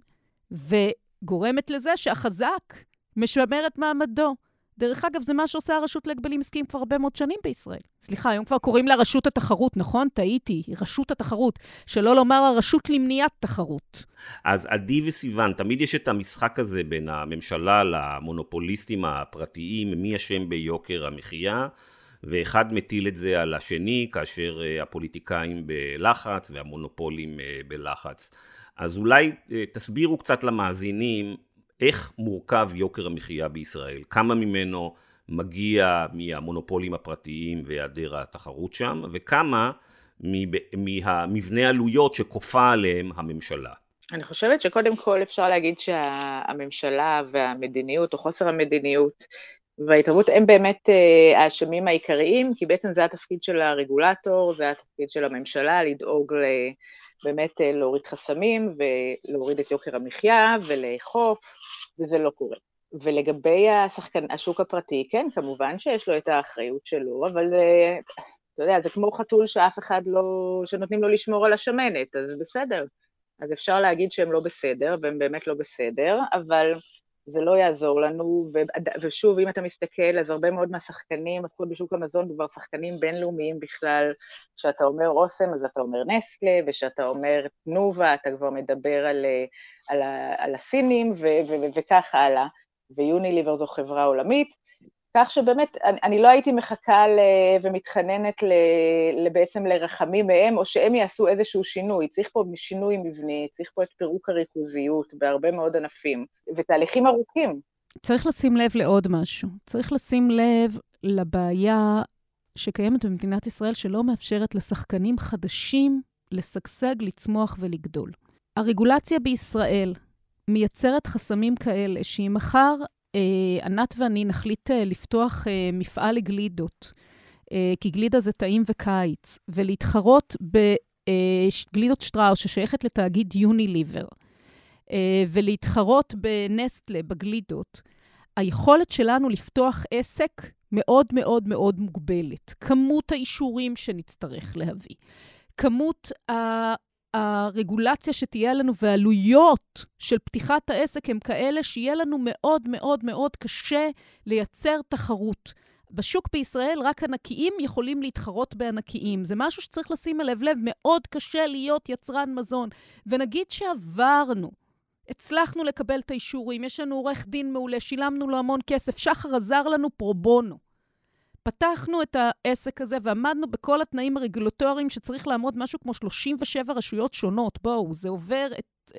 וגורמת לזה שהחזק משמר את מעמדו. דרך אגב, זה מה שעושה הרשות להגבלים עסקיים כבר הרבה מאוד שנים בישראל. סליחה, היום כבר קוראים לה רשות התחרות, נכון? טעיתי, רשות התחרות. שלא לומר הרשות למניעת תחרות. אז עדי וסיוון, תמיד יש את המשחק הזה בין הממשלה למונופוליסטים הפרטיים, מי אשם ביוקר המחיה. ואחד מטיל את זה על השני, כאשר אה, הפוליטיקאים בלחץ והמונופולים אה, בלחץ. אז אולי אה, תסבירו קצת למאזינים איך מורכב יוקר המחיה בישראל, כמה ממנו מגיע מהמונופולים הפרטיים והיעדר התחרות שם, וכמה מהמבנה עלויות שכופה עליהם הממשלה. אני חושבת שקודם כל אפשר להגיד שהממשלה והמדיניות, או חוסר המדיניות, וההתערבות הם באמת אה, האשמים העיקריים, כי בעצם זה התפקיד של הרגולטור, זה התפקיד של הממשלה, לדאוג ל... באמת אה, להוריד חסמים ולהוריד את יוקר המחיה ולאכוף, וזה לא קורה. ולגבי השחקן, השוק הפרטי, כן, כמובן שיש לו את האחריות שלו, אבל אה, אתה יודע, זה כמו חתול שאף אחד לא, שנותנים לו לשמור על השמנת, אז בסדר. אז אפשר להגיד שהם לא בסדר, והם באמת לא בסדר, אבל זה לא יעזור לנו, ושוב, אם אתה מסתכל, אז הרבה מאוד מהשחקנים, לפחות בשוק המזון, כבר שחקנים בינלאומיים בכלל, כשאתה אומר אוסם, אז אתה אומר נסטלה, וכשאתה אומר תנובה, אתה כבר מדבר על, על, על הסינים, וכך הלאה, ויוניליבר זו חברה עולמית, כך שבאמת, אני, אני לא הייתי מחכה ל, ומתחננת ל, בעצם לרחמים מהם, או שהם יעשו איזשהו שינוי. צריך פה שינוי מבני, צריך פה את פירוק הריכוזיות בהרבה מאוד ענפים, ותהליכים ארוכים. צריך לשים לב לעוד משהו. צריך לשים לב לבעיה שקיימת במדינת ישראל, שלא מאפשרת לשחקנים חדשים לשגשג, לצמוח ולגדול. הרגולציה בישראל מייצרת חסמים כאלה, שאם מחר ענת ואני נחליט אה, לפתוח אה, מפעל לגלידות, כי גלידה זה טעים וקיץ, ולהתחרות בגלידות שטראוס, ששייכת לתאגיד יוניליבר, ולהתחרות בנסטלה, בגלידות, היכולת שלנו לפתוח עסק מאוד מאוד מאוד מוגבלת. כמות האישורים שנצטרך להביא, כמות הרגולציה שתהיה לנו והעלויות של פתיחת העסק הם כאלה שיהיה לנו מאוד מאוד מאוד קשה לייצר תחרות. בשוק בישראל רק ענקיים יכולים להתחרות בענקיים. זה משהו שצריך לשים אליו לב, מאוד קשה להיות יצרן מזון. ונגיד שעברנו, הצלחנו לקבל את האישורים, יש לנו עורך דין מעולה, שילמנו לו המון כסף, שחר עזר לנו פרו בונו. פתחנו את העסק הזה ועמדנו בכל התנאים הרגולטוריים שצריך לעמוד משהו כמו 37 רשויות שונות. בואו, זה עובר את...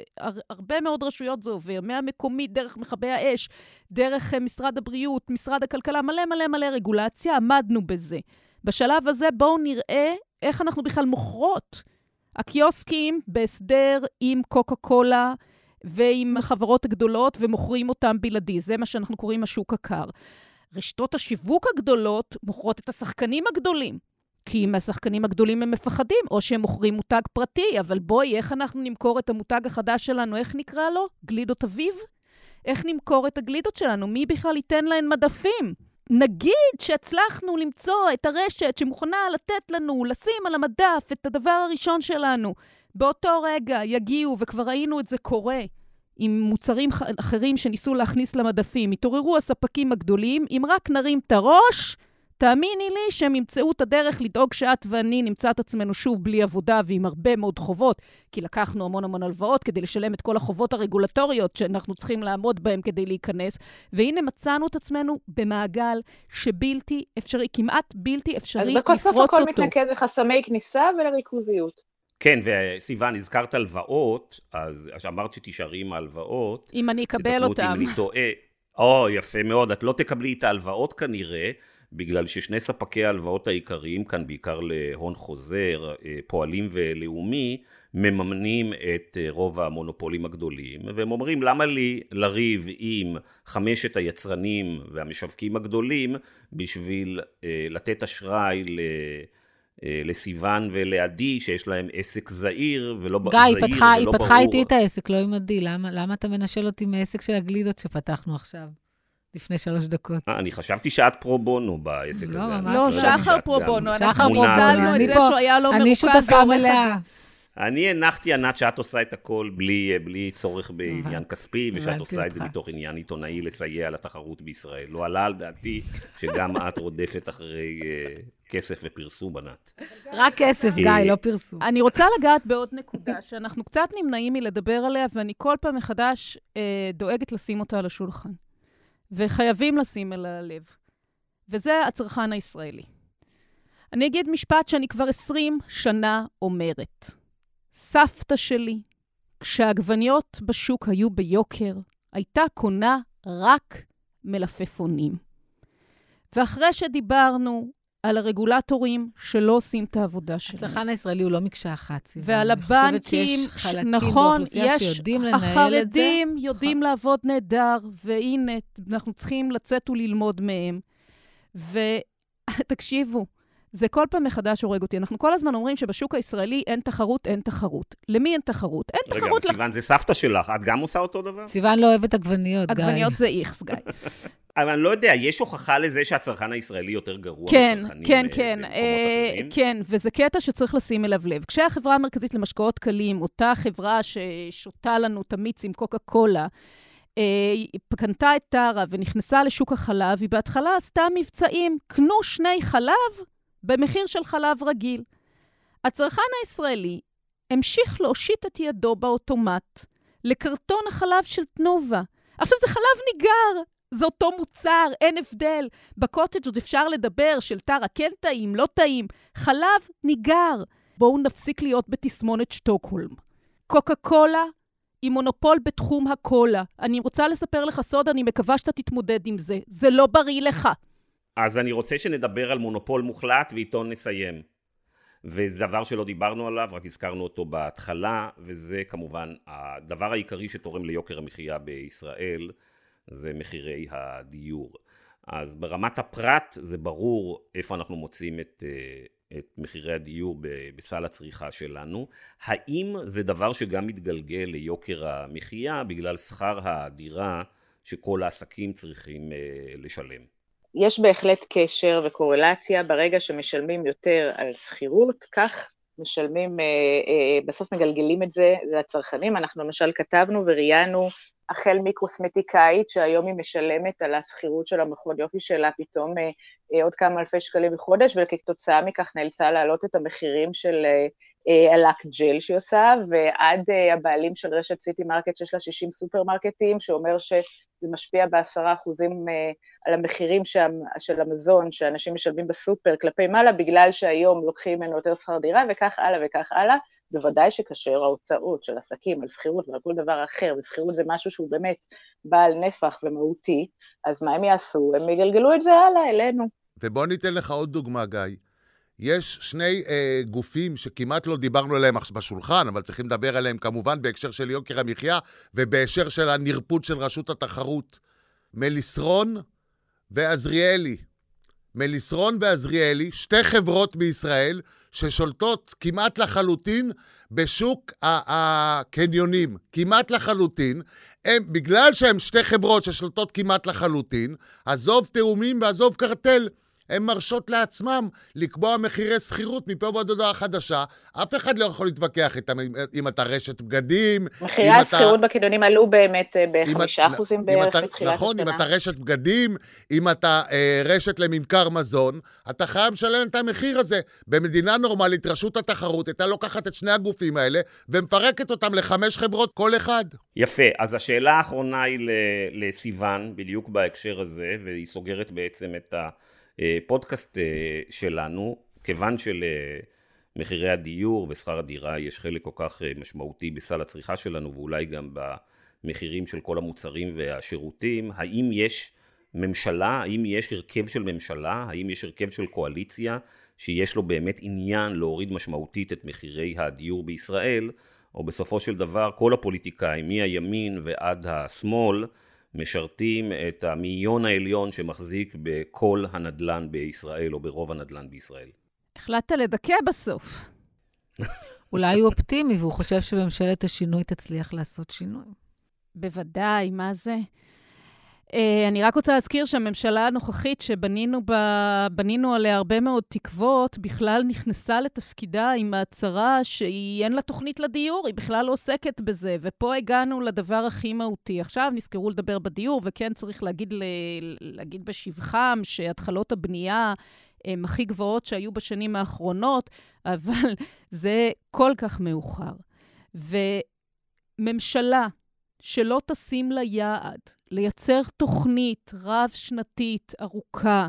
הרבה מאוד רשויות זה עובר, מהמקומית, דרך מכבי האש, דרך אה, משרד הבריאות, משרד הכלכלה, מלא מלא מלא רגולציה, עמדנו בזה. בשלב הזה בואו נראה איך אנחנו בכלל מוכרות. הקיוסקים בהסדר עם קוקה קולה ועם החברות הגדולות ומוכרים אותם בלעדי. זה מה שאנחנו קוראים השוק הקר. רשתות השיווק הגדולות מוכרות את השחקנים הגדולים. כי מהשחקנים הגדולים הם מפחדים, או שהם מוכרים מותג פרטי, אבל בואי, איך אנחנו נמכור את המותג החדש שלנו? איך נקרא לו? גלידות אביב? איך נמכור את הגלידות שלנו? מי בכלל ייתן להן מדפים? נגיד שהצלחנו למצוא את הרשת שמוכנה לתת לנו, לשים על המדף את הדבר הראשון שלנו. באותו רגע יגיעו, וכבר ראינו את זה קורה, עם מוצרים אחרים שניסו להכניס למדפים. התעוררו הספקים הגדולים, אם רק נרים את הראש, תאמיני לי שהם ימצאו את הדרך לדאוג שאת ואני נמצא את עצמנו שוב בלי עבודה ועם הרבה מאוד חובות, כי לקחנו המון המון הלוואות כדי לשלם את כל החובות הרגולטוריות שאנחנו צריכים לעמוד בהן כדי להיכנס, והנה מצאנו את עצמנו במעגל שבלתי אפשרי, כמעט בלתי אפשרי לפרוץ אותו. אז בסוף הכל מתנקז לחסמי כניסה ולריכוזיות. כן, וסיוון, הזכרת הלוואות, אז אמרת שתישארי עם ההלוואות. אם אני אקבל. תתקנו אותי אם אני טועה. או, יפה מאוד. את לא תקבלי את ההלוואות כנראה, בגלל ששני ספקי ההלוואות העיקריים כאן, בעיקר להון חוזר, אה, פועלים ולאומי, מממנים את אה, רוב המונופולים הגדולים, והם אומרים למה לי לריב עם חמשת היצרנים והמשווקים הגדולים בשביל אה, לתת אשראי ל... לסיוון ולעדי, שיש להם עסק זעיר ולא גיא, זעיר פתחה, ולא ברור. גיא, היא פתחה איתי את העסק, לא עם עדי. למה, למה אתה מנשל אותי מעסק של הגלידות שפתחנו עכשיו? לפני שלוש דקות. 아, אני חשבתי שאת פרו בונו בעסק לא, הזה. ממש לא, לא, שחר פרו בונו. אנחנו ניצלנו את זה שהוא היה לא מרוכז. אני שותפה מלאה. אני הנחתי, ענת, שאת עושה את הכל בלי, בלי צורך בעניין כספי, ושאת עושה את זה מתוך עניין עיתונאי לסייע לתחרות בישראל. לא עלה על דעתי שגם את רודפת אחרי uh, כסף ופרסום, ענת. רק כסף, גיא, לא פרסום. אני רוצה לגעת בעוד נקודה, שאנחנו קצת נמנעים מלדבר עליה, ואני כל פעם מחדש uh, דואגת לשים אותה על השולחן. וחייבים לשים אל הלב. וזה הצרכן הישראלי. אני אגיד משפט שאני כבר 20 שנה אומרת. סבתא שלי, כשהעגבניות בשוק היו ביוקר, הייתה קונה רק מלפפונים. ואחרי שדיברנו על הרגולטורים שלא עושים את העבודה שלהם. הצרכן הישראלי הוא לא מקשה אחת, סיבה. ועל הבנקים, אני חושבת שיש חלקים נכון, באוכלוסייה שיודעים לנהל את זה. החרדים יודעים נכון. לעבוד נהדר, והנה, אנחנו צריכים לצאת וללמוד מהם. ותקשיבו, זה כל פעם מחדש הורג אותי. אנחנו כל הזמן אומרים שבשוק הישראלי אין תחרות, אין תחרות. למי אין תחרות? אין רגע, תחרות... רגע, סיוון, לח... זה סבתא שלך, את גם עושה אותו דבר? סיוון לא אוהבת עגבניות, גיא. עגבניות זה איכס, גיא. אבל אני לא יודע, יש הוכחה לזה שהצרכן הישראלי יותר גרוע כן, מצרכנים כן, אה, כן, אה, אחרים? כן, וזה קטע שצריך לשים אליו לב. כשהחברה המרכזית למשקאות קלים, אותה חברה ששותה לנו את המיץ עם קוקה קולה, אה, קנתה את טרה ונכנסה לשוק החלב, היא בהתחלה עשתה מבצעים, קנו שני חלב במחיר של חלב רגיל. הצרכן הישראלי המשיך להושיט את ידו באוטומט לקרטון החלב של תנובה. עכשיו, זה חלב ניגר, זה אותו מוצר, אין הבדל. בקוטג' עוד אפשר לדבר של טרה כן טעים, לא טעים. חלב ניגר. בואו נפסיק להיות בתסמונת שטוקהולם. קוקה קולה היא מונופול בתחום הקולה. אני רוצה לספר לך סוד, אני מקווה שאתה תתמודד עם זה. זה לא בריא לך. אז אני רוצה שנדבר על מונופול מוחלט ואיתו נסיים. וזה דבר שלא דיברנו עליו, רק הזכרנו אותו בהתחלה, וזה כמובן הדבר העיקרי שתורם ליוקר המחיה בישראל, זה מחירי הדיור. אז ברמת הפרט זה ברור איפה אנחנו מוצאים את, אה, את מחירי הדיור בסל הצריכה שלנו. האם זה דבר שגם מתגלגל ליוקר המחיה בגלל שכר הדירה שכל העסקים צריכים אה, לשלם? יש בהחלט קשר וקורלציה ברגע שמשלמים יותר על שכירות, כך משלמים, אה, אה, בסוף מגלגלים את זה לצרכנים. אנחנו למשל כתבנו וראיינו החל מקוסמטיקאית, שהיום היא משלמת על השכירות של המכון יופי שלה פתאום אה, עוד כמה אלפי שקלים בחודש, וכתוצאה מכך נאלצה להעלות את המחירים של הלק ג'ל שהיא עושה, ועד הבעלים של רשת סיטי מרקט שיש לה 60 סופרמרקטים, שאומר ש... זה משפיע בעשרה אחוזים אה, על המחירים של המזון שאנשים משלמים בסופר כלפי מעלה, בגלל שהיום לוקחים ממנו יותר שכר דירה, וכך הלאה וכך הלאה. בוודאי שכאשר ההוצאות של עסקים על שכירות ועל כל דבר אחר, ושכירות זה משהו שהוא באמת בעל נפח ומהותי, אז מה הם יעשו? הם יגלגלו את זה הלאה אלינו. ובוא ניתן לך עוד דוגמה, גיא. יש שני אה, גופים שכמעט לא דיברנו עליהם בשולחן, אבל צריכים לדבר עליהם כמובן בהקשר של יוקר המחיה ובהקשר של הנרפות של רשות התחרות. מליסרון ועזריאלי. מליסרון ועזריאלי, שתי חברות בישראל ששולטות כמעט לחלוטין בשוק הקניונים, כמעט לחלוטין. הם, בגלל שהן שתי חברות ששולטות כמעט לחלוטין, עזוב תאומים ועזוב קרטל. הן מרשות לעצמם לקבוע מחירי שכירות מפה ועד הודעה חדשה. אף אחד לא יכול להתווכח איתם אם אתה רשת בגדים. מחירי השכירות אתה... בקניונים עלו באמת אה, בחמישה אחוזים בערך אתה, בתחילת נכון, השנה. אם אתה רשת בגדים, אם אתה אה, רשת לממכר מזון, אתה חייב לשלם את המחיר הזה. במדינה נורמלית, רשות התחרות הייתה לוקחת את שני הגופים האלה ומפרקת אותם לחמש חברות כל אחד. יפה, אז השאלה האחרונה היא לסיוון, בדיוק בהקשר הזה, והיא סוגרת בעצם את ה... הפודקאסט אה, שלנו, כיוון מחירי הדיור ושכר הדירה יש חלק כל כך אה, משמעותי בסל הצריכה שלנו ואולי גם במחירים של כל המוצרים והשירותים, האם יש ממשלה, האם יש הרכב של ממשלה, האם יש הרכב של קואליציה שיש לו באמת עניין להוריד משמעותית את מחירי הדיור בישראל, או בסופו של דבר כל הפוליטיקאים מהימין ועד השמאל משרתים את המאיון העליון שמחזיק בכל הנדל"ן בישראל או ברוב הנדל"ן בישראל. החלטת לדכא בסוף. אולי הוא אופטימי והוא חושב שממשלת השינוי תצליח לעשות שינוי. בוודאי, מה זה? Uh, אני רק רוצה להזכיר שהממשלה הנוכחית שבנינו בה, עליה הרבה מאוד תקוות, בכלל נכנסה לתפקידה עם ההצהרה שהיא אין לה תוכנית לדיור, היא בכלל לא עוסקת בזה. ופה הגענו לדבר הכי מהותי. עכשיו נזכרו לדבר בדיור, וכן צריך להגיד, להגיד בשבחם שהתחלות הבנייה הן הכי גבוהות שהיו בשנים האחרונות, אבל זה כל כך מאוחר. וממשלה שלא תשים לה יעד לייצר תוכנית רב-שנתית ארוכה,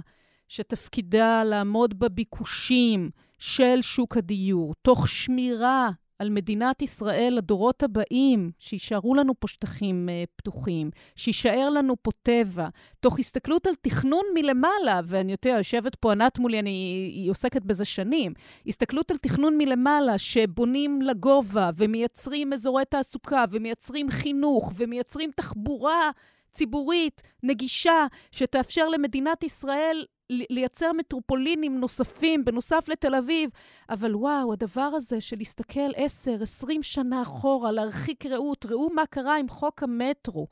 שתפקידה לעמוד בביקושים של שוק הדיור, תוך שמירה על מדינת ישראל לדורות הבאים, שיישארו לנו פה שטחים uh, פתוחים, שיישאר לנו פה טבע, תוך הסתכלות על תכנון מלמעלה, ואני יודע, יושבת פה ענת מולי, אני, היא עוסקת בזה שנים, הסתכלות על תכנון מלמעלה, שבונים לגובה, ומייצרים אזורי תעסוקה, ומייצרים חינוך, ומייצרים תחבורה ציבורית, נגישה, שתאפשר למדינת ישראל לייצר מטרופולינים נוספים, בנוסף לתל אביב. אבל וואו, הדבר הזה של להסתכל 10, 20 שנה אחורה, להרחיק ראות, ראו מה קרה עם חוק המטרו.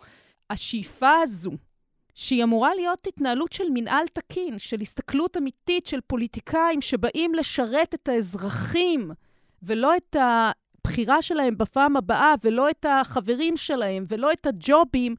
השאיפה הזו, שהיא אמורה להיות התנהלות של מנהל תקין, של הסתכלות אמיתית של פוליטיקאים שבאים לשרת את האזרחים, ולא את הבחירה שלהם בפעם הבאה, ולא את החברים שלהם, ולא את הג'ובים,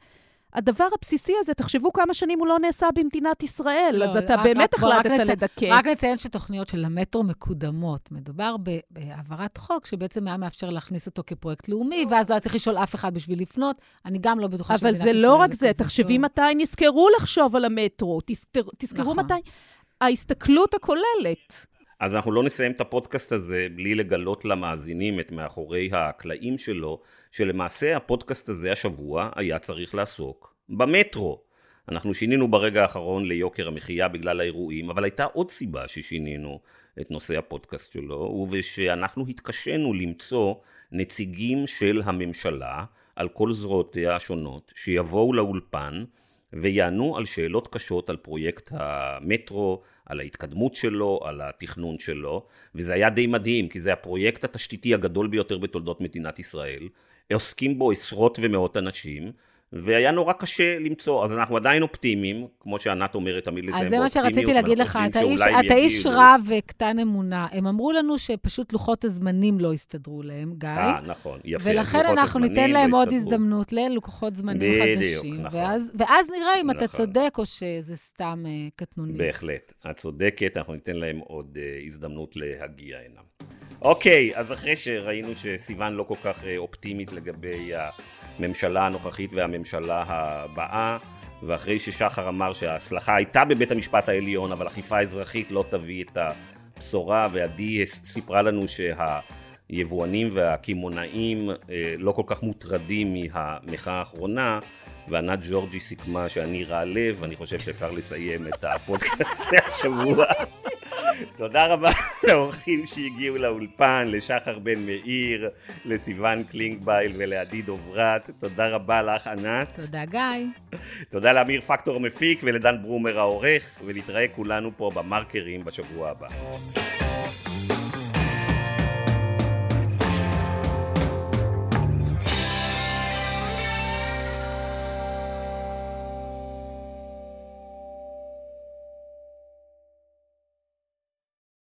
הדבר הבסיסי הזה, תחשבו כמה שנים הוא לא נעשה במדינת ישראל, לא, אז אתה רק, באמת רק, החלטת רק לדכא. רק נציין שתוכניות של המטרו מקודמות. מדובר בהעברת חוק שבעצם היה מאפשר להכניס אותו כפרויקט לאומי, ואז לא היה צריך לשאול אף אחד בשביל לפנות. אני גם לא בטוחה שמדינת ישראל אבל זה לא רק זה, תחשבי מתי נזכרו לחשוב על המטרו. תזכרו נכון. מתי... ההסתכלות הכוללת. אז אנחנו לא נסיים את הפודקאסט הזה בלי לגלות למאזינים את מאחורי הקלעים שלו, שלמעשה הפודקאסט הזה השבוע היה צריך לעסוק במטרו. אנחנו שינינו ברגע האחרון ליוקר המחיה בגלל האירועים, אבל הייתה עוד סיבה ששינינו את נושא הפודקאסט שלו, ושאנחנו התקשינו למצוא נציגים של הממשלה על כל זרועותיה השונות, שיבואו לאולפן ויענו על שאלות קשות על פרויקט המטרו, על ההתקדמות שלו, על התכנון שלו, וזה היה די מדהים, כי זה הפרויקט התשתיתי הגדול ביותר בתולדות מדינת ישראל. עוסקים בו עשרות ומאות אנשים, והיה נורא קשה למצוא, אז אנחנו עדיין אופטימיים, כמו שענת אומרת, תמיד לסיים באופטימיות. אז זה מה שרציתי להגיד לך, אתה איש, אתה איש רע וקטן אמונה. הם אמרו לנו שפשוט לוחות הזמנים לא הסתדרו להם, גיא. אה, נכון, יפה. ולכן אנחנו ניתן להם עוד הזדמנות ללקוחות זמנים בדיוק, חדשים. נכון. ואז, ואז נראה אם נכון. אתה צודק או שזה סתם uh, קטנוני. בהחלט. את צודקת, אנחנו ניתן להם עוד uh, הזדמנות להגיע הנה. אוקיי, אז אחרי שראינו שסיוון לא כל כך uh, אופטימית לגבי ה... הממשלה הנוכחית והממשלה הבאה. ואחרי ששחר אמר שההצלחה הייתה בבית המשפט העליון אבל אכיפה אזרחית לא תביא את הבשורה ועדי סיפרה לנו שהיבואנים והקמעונאים אה, לא כל כך מוטרדים מהמחאה האחרונה וענת ג'ורג'י סיכמה שאני רע לב, אני חושב שאפשר לסיים את הפודקאסט השבוע. תודה רבה לאורחים שהגיעו לאולפן, לשחר בן מאיר, לסיון קלינגבייל ולעדי דוברת. תודה רבה לך, ענת. תודה, גיא. תודה לאמיר פקטור המפיק ולדן ברומר העורך, ולהתראה כולנו פה במרקרים בשבוע הבא.